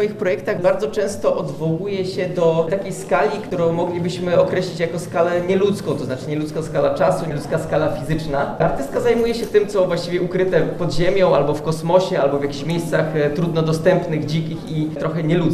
swoich projektach bardzo często odwołuje się do takiej skali, którą moglibyśmy określić jako skalę nieludzką, to znaczy nieludzka skala czasu, nieludzka skala fizyczna. Artystka zajmuje się tym, co właściwie ukryte pod ziemią, albo w kosmosie, albo w jakichś miejscach e, trudno dostępnych, dzikich i trochę nieludzkich.